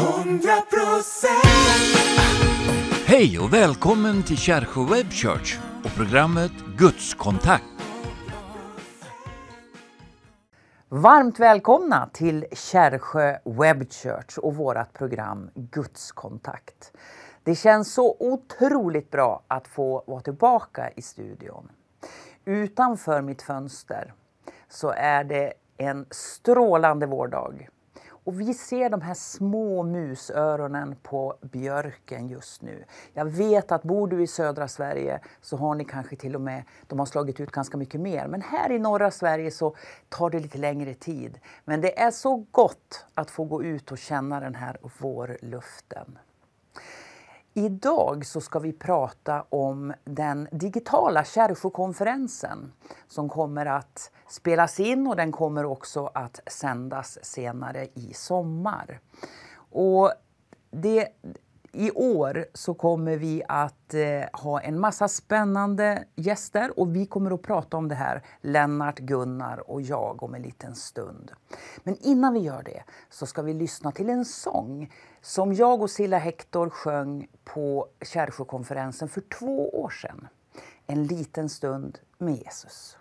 100% Hej och välkommen till Kärsjö Web Church och programmet Gudskontakt. Varmt välkomna till Kärsjö Web Church och vårt program Gudskontakt. Det känns så otroligt bra att få vara tillbaka i studion. Utanför mitt fönster så är det en strålande vårdag. Och vi ser de här små musöronen på björken just nu. Jag vet att bor du i södra Sverige så har ni kanske till och med, de har slagit ut ganska mycket mer. Men här i norra Sverige så tar det lite längre tid. Men det är så gott att få gå ut och känna den här vårluften. Idag så ska vi prata om den digitala Kärrsjökonferensen som kommer att spelas in och den kommer också att sändas senare i sommar. Och det, I år så kommer vi att eh, ha en massa spännande gäster och vi kommer att prata om det här, Lennart, Gunnar och jag, om en liten stund. Men innan vi gör det så ska vi lyssna till en sång som jag och Silla Hector sjöng på Kärsjökonferensen för två år sedan. En liten stund med Jesus.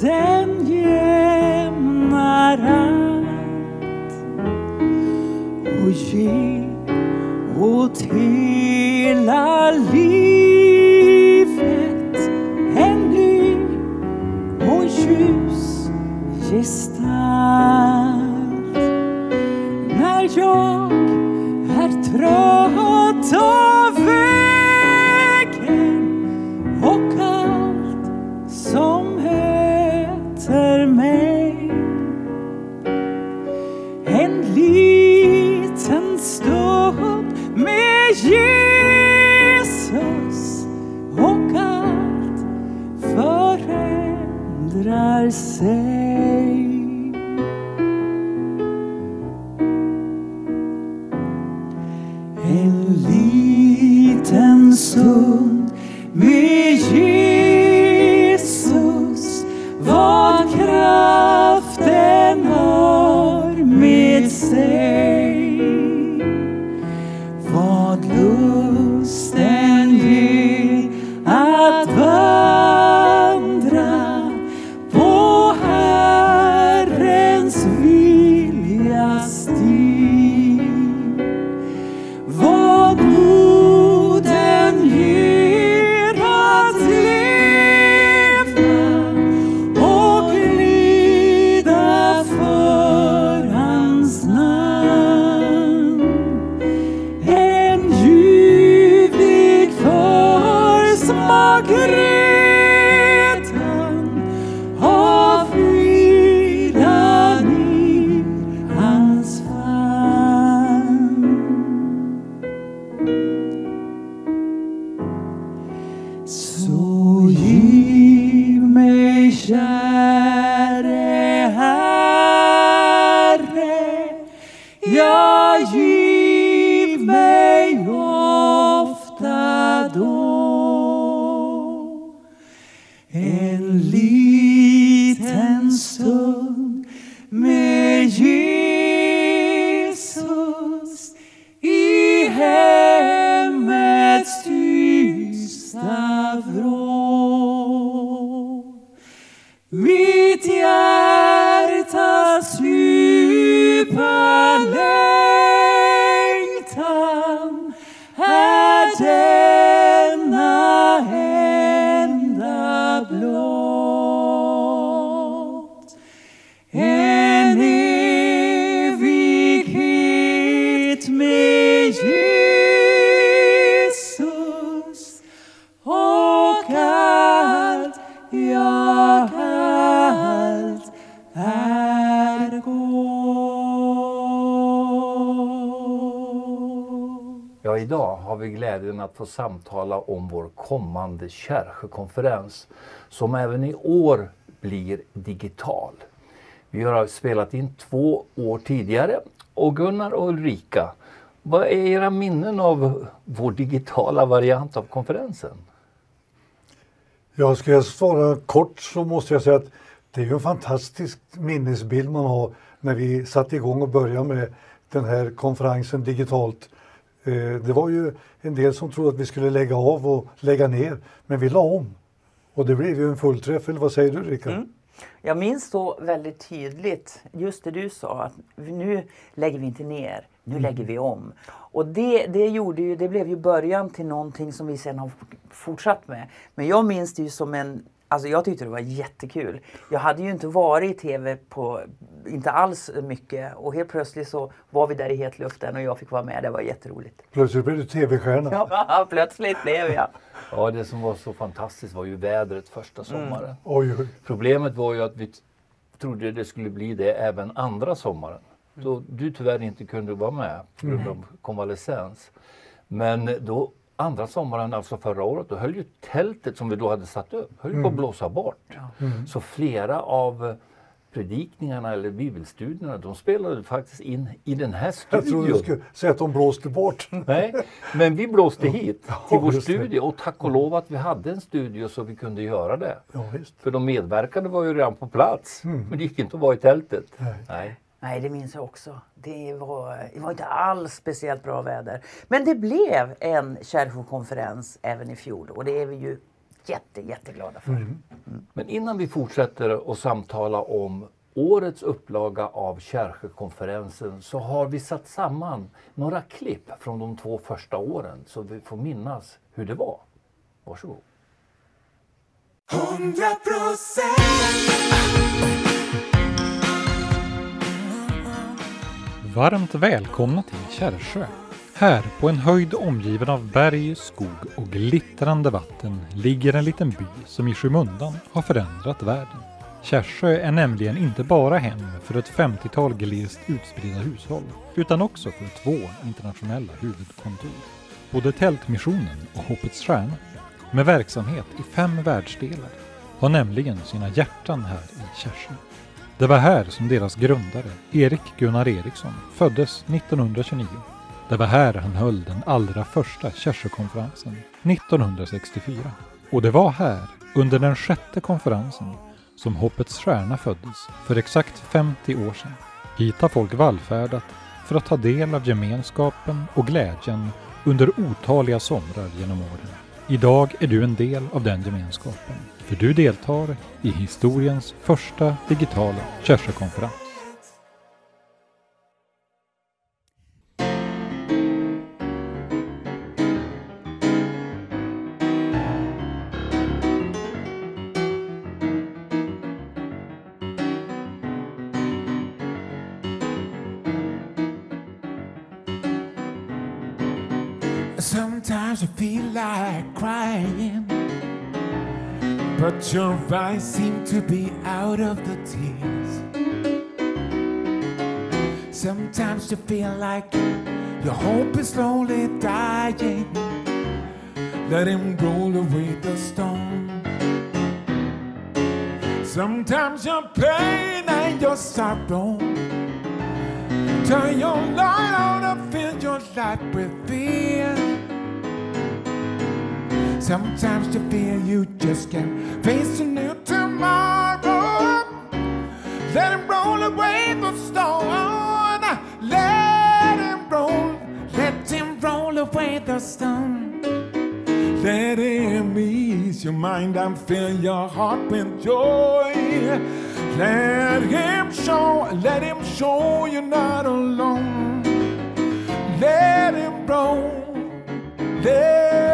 Den jämnar allt och ger åt hela livet. En liten stund med Jesus vi glädjen att få samtala om vår kommande Kärrsjökonferens som även i år blir digital. Vi har spelat in två år tidigare och Gunnar och Ulrika, vad är era minnen av vår digitala variant av konferensen? Ja, ska jag svara kort så måste jag säga att det är ju en fantastisk minnesbild man har när vi satte igång och började med den här konferensen digitalt. Eh, det var ju en del som trodde att vi skulle lägga av och lägga ner, men vi la om. Och det blev ju en fullträff, eller vad säger du Rickard? Mm. Jag minns då väldigt tydligt just det du sa att nu lägger vi inte ner, nu mm. lägger vi om. Och det, det, gjorde ju, det blev ju början till någonting som vi sen har fortsatt med. Men jag minns det ju som en Alltså jag tyckte det var jättekul. Jag hade ju inte varit i TV på, inte alls mycket och helt plötsligt så var vi där i hetluften och jag fick vara med. Det var jätteroligt. Plötsligt blev du TV-stjärna. Ja, plötsligt blev jag. Ja, det som var så fantastiskt var ju vädret första mm. sommaren. Mm. Oj, oj. Problemet var ju att vi trodde det skulle bli det även andra sommaren. Då du tyvärr inte kunde vara med på grund av konvalescens. Men då andra sommaren, alltså förra året, då höll ju tältet som vi då hade satt upp höll mm. på att mm. blåsa bort. Mm. Så flera av predikningarna eller bibelstudierna, de spelade faktiskt in i den här studion. Jag trodde du skulle säga att de blåste bort. Nej, men vi blåste hit till vår studio och tack och lov att vi hade en studio så vi kunde göra det. Ja, För de medverkande var ju redan på plats, mm. men det gick inte att vara i tältet. Nej. Nej. Nej, det minns jag också. Det var, det var inte alls speciellt bra väder. Men det blev en Kärrfokonferens även i fjol och det är vi ju jätte, jätteglada för. Mm. Mm. Men innan vi fortsätter att samtala om årets upplaga av Kärrsjökonferensen så har vi satt samman några klipp från de två första åren så vi får minnas hur det var. Varsågod. 100 Varmt välkomna till Kärrsjö. Här på en höjd omgiven av berg, skog och glittrande vatten ligger en liten by som i skymundan har förändrat världen. Kärrsjö är nämligen inte bara hem för ett 50-tal glest utspridda hushåll, utan också för två internationella huvudkontor. Både Tältmissionen och Hoppets Stjärna, med verksamhet i fem världsdelar, har nämligen sina hjärtan här i Kärrsjö. Det var här som deras grundare, Erik Gunnar Eriksson, föddes 1929. Det var här han höll den allra första Kärsjökonferensen 1964. Och det var här, under den sjätte konferensen, som Hoppets Stjärna föddes för exakt 50 år sedan. Hit har folk vallfärdat för att ta del av gemenskapen och glädjen under otaliga somrar genom åren. Idag är du en del av den gemenskapen för du deltar i historiens första digitala Kärsökonferens. Eyes seem to be out of the tears. Sometimes you feel like your hope is slowly dying. Let him roll away the stone. Sometimes your pain and your sorrow turn your light on and fill your life with fear. Sometimes you feel you just can't face a new tomorrow. Let him roll away the stone. Let him roll, let him roll away the stone. Let him ease your mind and fill your heart with joy. Let him show, let him show you're not alone. Let him roll, let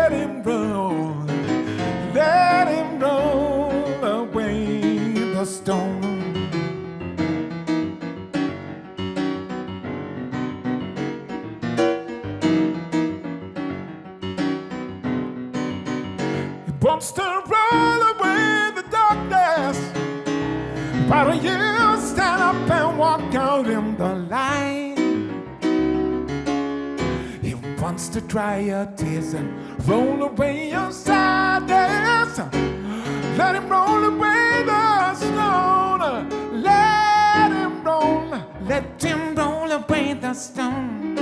away the stone. He wants to roll away the darkness. Don't you stand up and walk out in the light? wants to dry your tears and roll away your sadness. Let him roll away the stone. Let him roll, let him roll away the stone.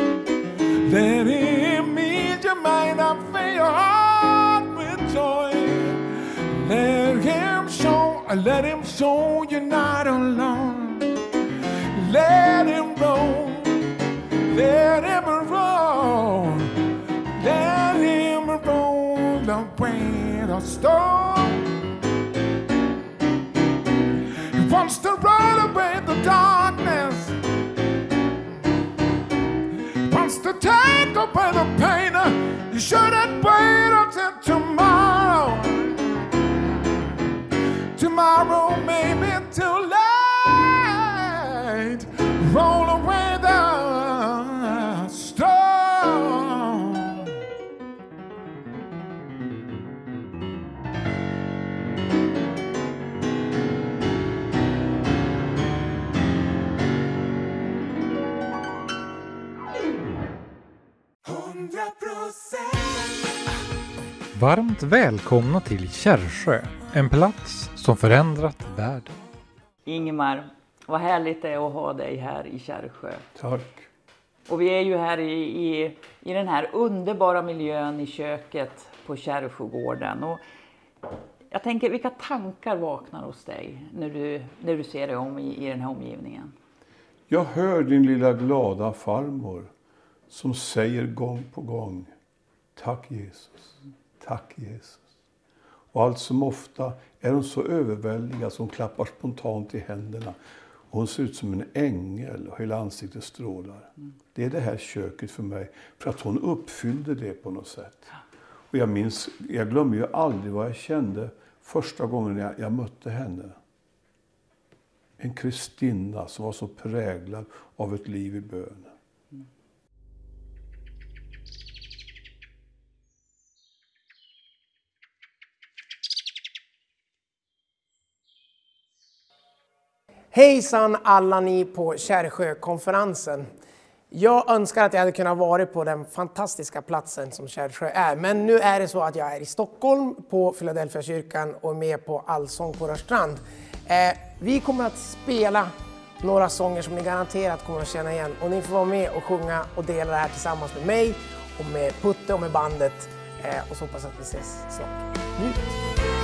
Let him ease your mind and fill your heart with joy. Let him show, let him show you're not alone. Let him roll, let him roll, let him roll away the stone. Wants to roll away the darkness. Wants to take away the pain. You shouldn't wait until tomorrow. Varmt välkomna till Kärrsjö, en plats som förändrat världen. Ingemar, vad härligt det är att ha dig här i Kärrsjö. Tack. Och vi är ju här i, i, i den här underbara miljön i köket på Kärrsjögården. Och jag tänker, vilka tankar vaknar hos dig när du, när du ser dig om i, i den här omgivningen? Jag hör din lilla glada farmor som säger gång på gång Tack Jesus, tack Jesus. Och allt som ofta är hon så överväldigad som hon klappar spontant i händerna. Och hon ser ut som en ängel och hela ansiktet strålar. Det är det här köket för mig, för att hon uppfyllde det på något sätt. Och jag minns, jag glömmer ju aldrig vad jag kände första gången jag, jag mötte henne. En Kristina som var så präglad av ett liv i bön. Hejsan alla ni på Kärrsjökonferensen. Jag önskar att jag hade kunnat vara på den fantastiska platsen som Kärrsjö är. Men nu är det så att jag är i Stockholm på Philadelphia kyrkan och är med på Allsång på Rörstrand. Eh, vi kommer att spela några sånger som ni garanterat kommer att känna igen och ni får vara med och sjunga och dela det här tillsammans med mig och med Putte och med bandet. Eh, och så hoppas jag att vi ses snart. Njut!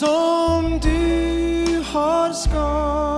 Som du har skapat.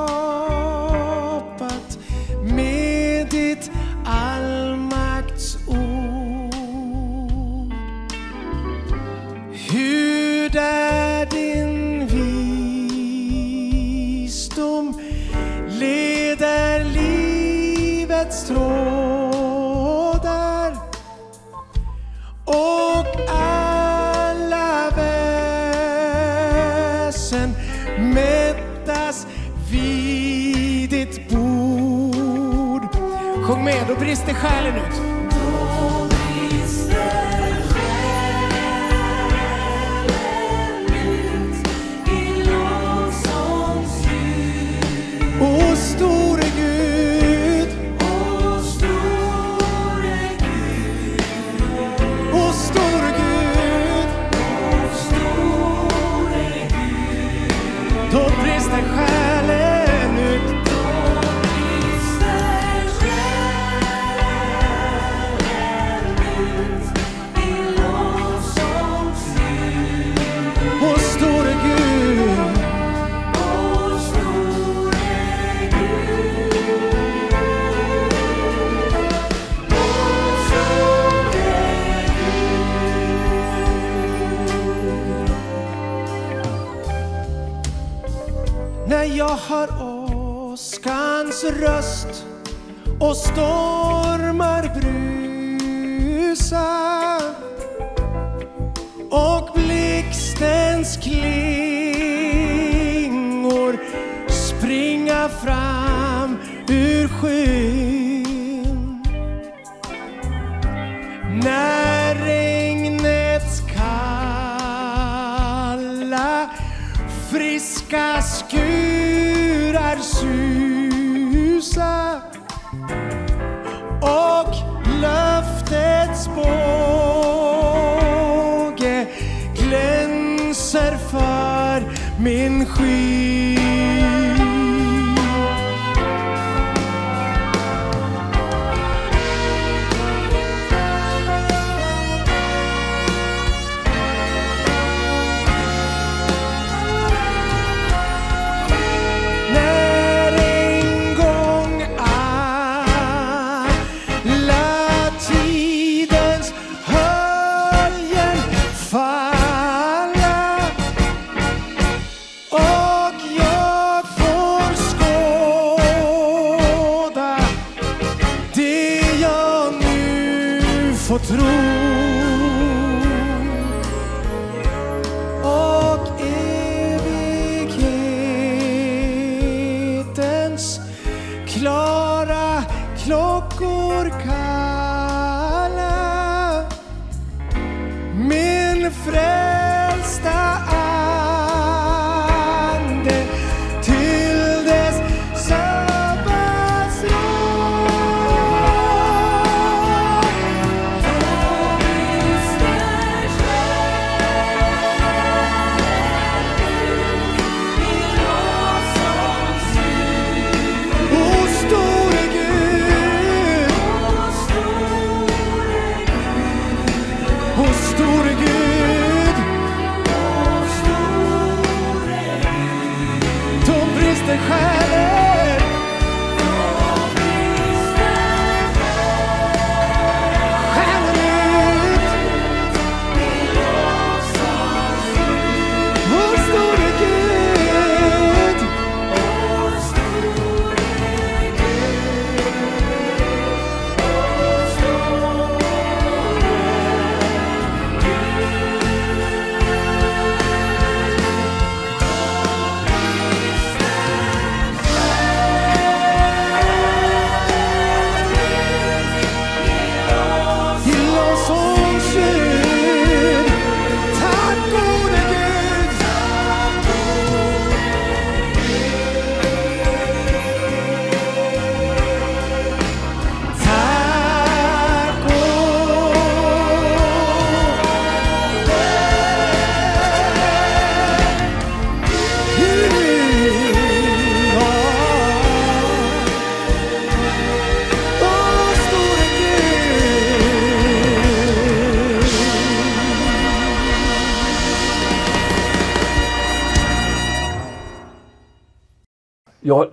Brister själen ut. Min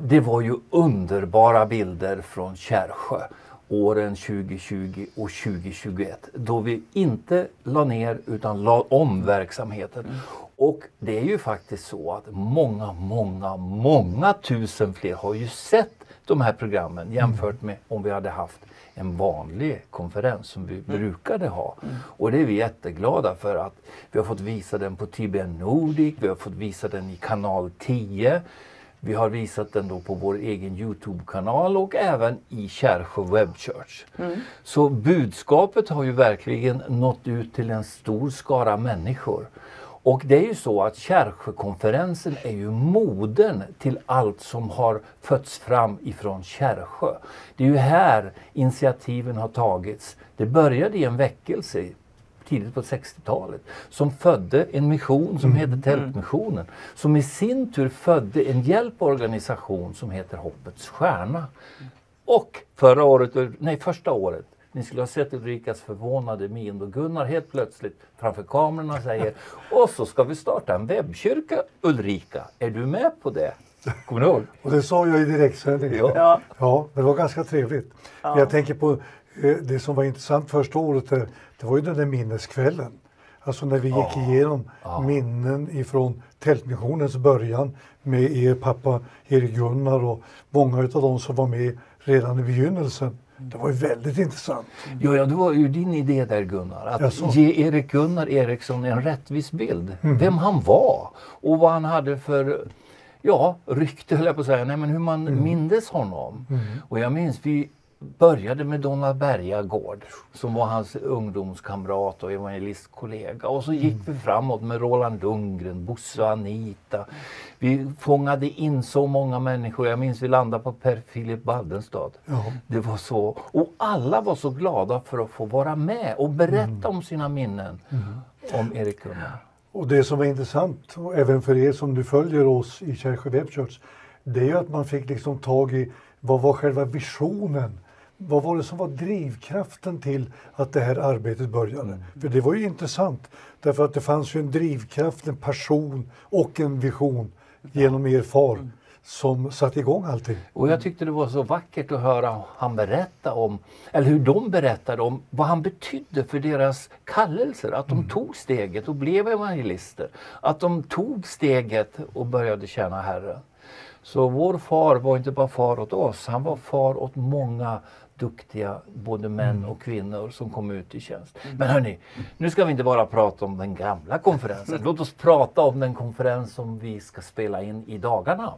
det var ju underbara bilder från Kärrsjö åren 2020 och 2021 då vi inte la ner utan la om verksamheten. Och det är ju faktiskt så att många, många, många tusen fler har ju sett de här programmen jämfört med om vi hade haft en vanlig konferens som vi brukade ha. Och det är vi jätteglada för att vi har fått visa den på TBN Nordic, vi har fått visa den i kanal 10. Vi har visat den då på vår egen Youtube-kanal och även i Kärrsjö Web Church. Så budskapet har ju verkligen nått ut till en stor skara människor. Och det är ju så att Kärrsjökonferensen är ju moden till allt som har fötts fram ifrån Kärrsjö. Det är ju här initiativen har tagits. Det började i en väckelse tidigt på 60-talet som födde en mission som hette Tältmissionen. Som i sin tur födde en hjälporganisation som heter Hoppets Stjärna. Och förra året, nej första året, ni skulle ha sett Ulrikas förvånade min då Gunnar helt plötsligt framför kamerorna säger och så ska vi starta en webbkyrka Ulrika, är du med på det? Kommer du ihåg? Och det sa jag i direktsändning. Ja. Ja. Ja, men det var ganska trevligt. Jag tänker på eh, det som var intressant första året, eh, det var ju den där minneskvällen. Alltså när vi gick igenom minnen ifrån Tältmissionens början med er pappa Erik Gunnar och många utav de som var med redan i begynnelsen. Det var ju väldigt intressant. Ja, ja, det var ju din idé där Gunnar. Att Jaså? ge Erik Gunnar Eriksson en rättvis bild. Vem han var och vad han hade för ja, rykte höll jag på att säga. Nej, men hur man mindes honom. Och jag minns vi började med Donna Berga Gård som var hans ungdomskamrat och evangelistkollega. Och så gick vi framåt med Roland Lundgren, Bosse och Anita. Vi fångade in så många människor. Jag minns vi landade på Per Philip Waldenstad. Ja. Det var så. Och alla var så glada för att få vara med och berätta om sina minnen om Erik Gunnar. Och det som var intressant, och även för er som nu följer oss i Kärsjö Web Church, det är ju att man fick liksom tag i vad var själva visionen? Vad var det som var drivkraften till att det här arbetet började? För det var ju intressant, därför att det fanns ju en drivkraft, en passion och en vision genom er far som satte igång allting. Och jag tyckte det var så vackert att höra han berätta om, eller hur de berättade om vad han betydde för deras kallelser. Att de tog steget och blev evangelister. Att de tog steget och började tjäna Herren. Så vår far var inte bara far åt oss, han var far åt många duktiga både män och kvinnor som kom ut i tjänst. Men hörni, nu ska vi inte bara prata om den gamla konferensen. Låt oss prata om den konferens som vi ska spela in i dagarna.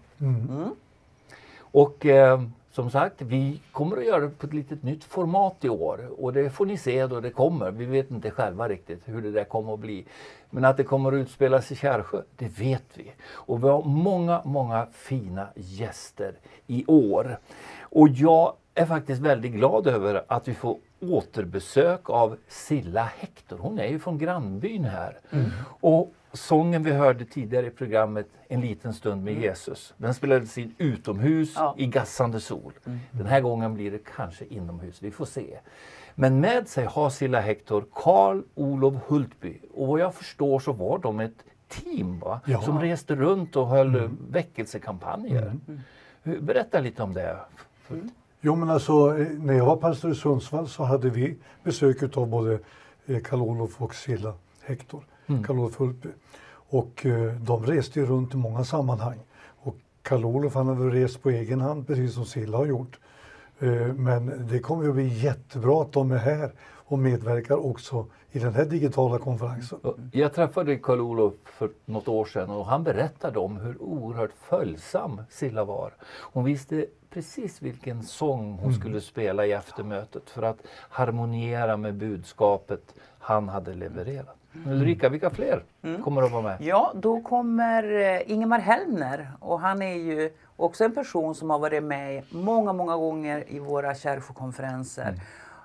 Och eh, som sagt, vi kommer att göra det på ett litet nytt format i år och det får ni se då det kommer. Vi vet inte själva riktigt hur det där kommer att bli. Men att det kommer att utspelas i Kärsjö, det vet vi. Och vi har många, många fina gäster i år. Och jag är faktiskt väldigt glad över att vi får återbesök av Silla Hector. Hon är ju från grannbyn här. Och sången vi hörde tidigare i programmet, En liten stund med Jesus, den spelades in utomhus Ja. i gassande sol. Den här gången blir det kanske inomhus, vi får se. Men med sig har Silla Hector Karl Olof Hultby och vad jag förstår så var de ett team va? Ja. som reste runt och höll väckelsekampanjer. Hur- Berätta lite om det. Jo men alltså eh, när jag var pastor i Sundsvall så hade vi besök av både eh, Karl-Olof och Silla Hector, Karl-Olof Hultby. Och eh, de reste ju runt i många sammanhang. Och Karl-Olof han har väl rest på egen hand precis som Silla har gjort. Eh, men det kommer att bli jättebra att de är här och medverkar också i den här digitala konferensen. Jag träffade Karl-Olof för något år sedan och han berättade om hur oerhört följsam Silla var. Hon visste precis vilken sång hon skulle spela i eftermötet för att harmoniera med budskapet han hade levererat. Ulrika, vilka fler kommer att vara med? Ja, då kommer eh, Ingemar Helmner och han är ju också en person som har varit med många, många gånger i våra Kärrfokonferenser.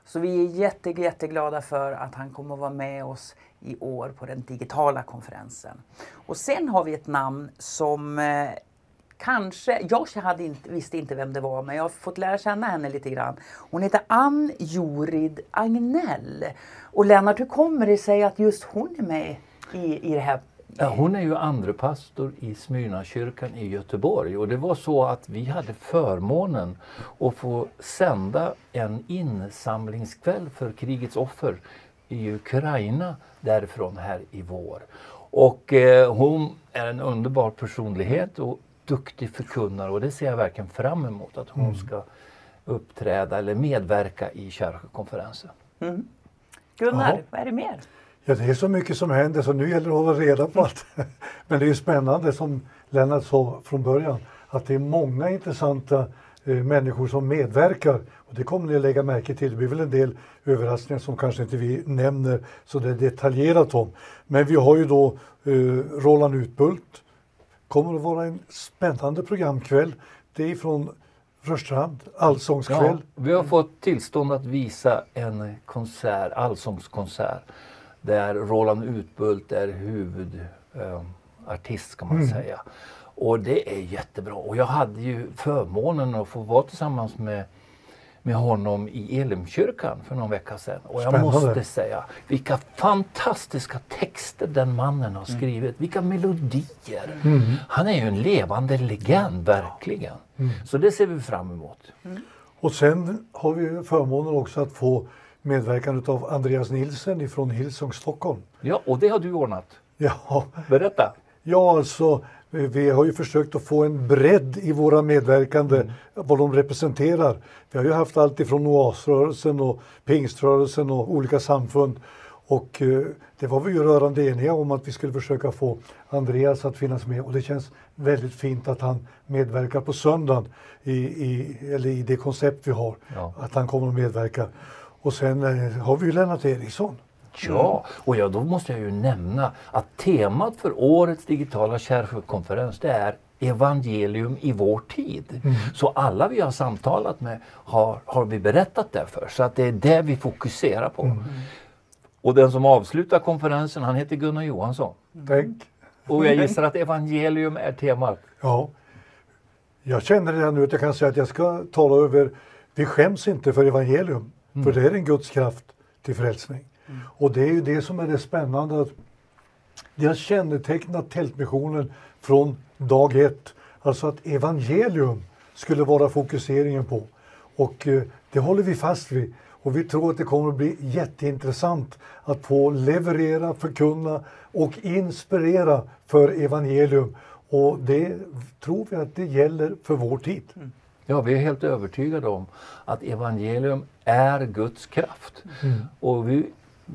Så vi är jätte, jätteglada för att han kommer att vara med oss i år på den digitala konferensen. Och sen har vi ett namn som eh, kanske, jag hade inte, visste inte vem det var men jag har fått lära känna henne lite grann. Hon heter Ann Jorid Agnell. Och Lennart, hur kommer det sig att just hon är med i, i det här? Hon är ju andre pastor i Smyrnakyrkan i Göteborg och det var så att vi hade förmånen att få sända en insamlingskväll för krigets offer i Ukraina därifrån här i vår. Och eh, hon är en underbar personlighet och duktig förkunnare och det ser jag verkligen fram emot att hon ska uppträda eller medverka i Kärrkonferensen. Gunnar, Jaha. vad är det mer? Ja, det är så mycket som händer så nu gäller det att hålla reda på allt. Men det är ju spännande som Lennart sa från början att det är många intressanta eh, människor som medverkar. Och det kommer ni att lägga märke till. Det blir väl en del överraskningar som kanske inte vi nämner så det är detaljerat om. Men vi har ju då eh, Roland Utbult. kommer att vara en spännande programkväll. Det är från Rörstrand, allsångskväll. Ja, vi har fått tillstånd att visa en konsert, allsångskonsert där Roland Utbult är huvudartist kan man säga. Och det är jättebra. Och jag hade ju förmånen att få vara tillsammans med med honom i Elimkyrkan för någon vecka sedan. Och jag Spännande. måste säga, vilka fantastiska texter den mannen har skrivit. Vilka melodier. Han är ju en levande legend, verkligen. Så det ser vi fram emot. Och sen har vi förmånen också att få medverkan av Andreas Nilsen ifrån Hillsong Stockholm. Ja, och det har du ordnat. Ja, Berätta. ja alltså vi har ju försökt att få en bredd i våra medverkande, Mm. vad de representerar. Vi har ju haft allt ifrån oasrörelsen och pingströrelsen och olika samfund. Och eh, det var vi ju rörande eniga om att vi skulle försöka få Andreas att finnas med och det känns väldigt fint att han medverkar på söndagen i, i, eller i det koncept vi har. Ja. Att han kommer att medverka. Och sen eh, har vi ju Lennart Eriksson. Ja, och ja, då måste jag ju nämna att temat för årets digitala Kärrsjökonferens det är evangelium i vår tid. Så alla vi har samtalat med har, har vi berättat det för. Så att det är det vi fokuserar på. Och den som avslutar konferensen han heter Gunnar Johansson. Tänk. Och jag gissar att evangelium är temat. Ja. Jag känner redan nu att jag kan säga att jag ska tala över, vi skäms inte för evangelium, för det är en Guds kraft till frälsning. Och det är ju det som är det spännande, att det har kännetecknat Tältmissionen från dag ett. Alltså att evangelium skulle vara fokuseringen på. Och eh, det håller vi fast vid. Och vi tror att det kommer att bli jätteintressant att få leverera, förkunna och inspirera för evangelium. Och det tror vi att det gäller för vår tid. Ja, vi är helt övertygade om att evangelium är Guds kraft. Och vi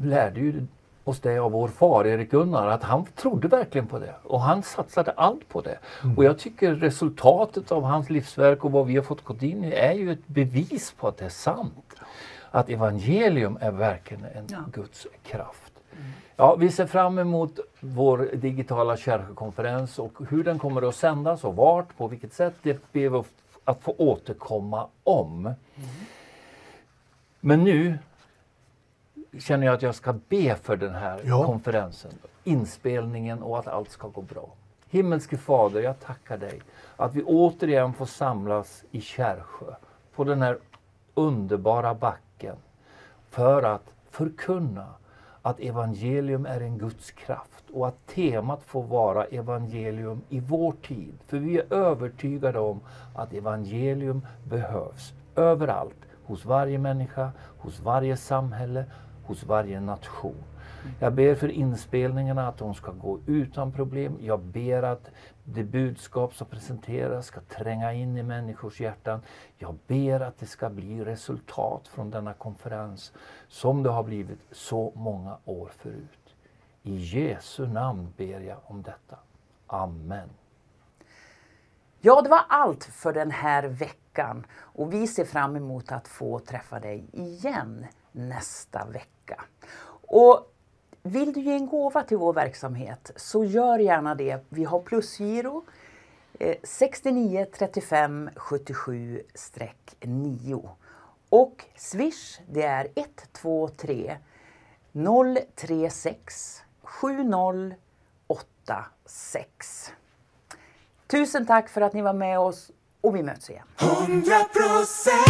lärde ju oss det av vår far Erik Gunnar att han trodde verkligen på det och han satsade allt på det. Och jag tycker resultatet av hans livsverk och vad vi har fått gått in i är ju ett bevis på att det är sant. Att evangelium är verkligen en Guds kraft. Ja, vi ser fram emot vår digitala kärlekskonferens och hur den kommer att sändas och vart, på vilket sätt, det ber vi att få återkomma om. Men nu känner jag att jag ska be för den här Ja. konferensen, inspelningen och att allt ska gå bra. Himmelske Fader, jag tackar dig att vi återigen får samlas i Kärrsjö på den här underbara backen för att förkunna att evangelium är en Guds kraft och att temat får vara evangelium i vår tid. För vi är övertygade om att evangelium behövs överallt, hos varje människa, hos varje samhälle, hos varje nation. Jag ber för inspelningarna att de ska gå utan problem. Jag ber att det budskap som presenteras ska tränga in i människors hjärtan. Jag ber att det ska bli resultat från denna konferens som det har blivit så många år förut. I Jesu namn ber jag om detta. Amen. Ja, det var allt för den här veckan och vi ser fram emot att få träffa dig igen nästa vecka. Och vill du ge en gåva till vår verksamhet så gör gärna det. Vi har plusgiro 69 35 77 9 och Swish det är 123 036 7086. Tusen tack för att ni var med oss och vi möts igen. Hundra procent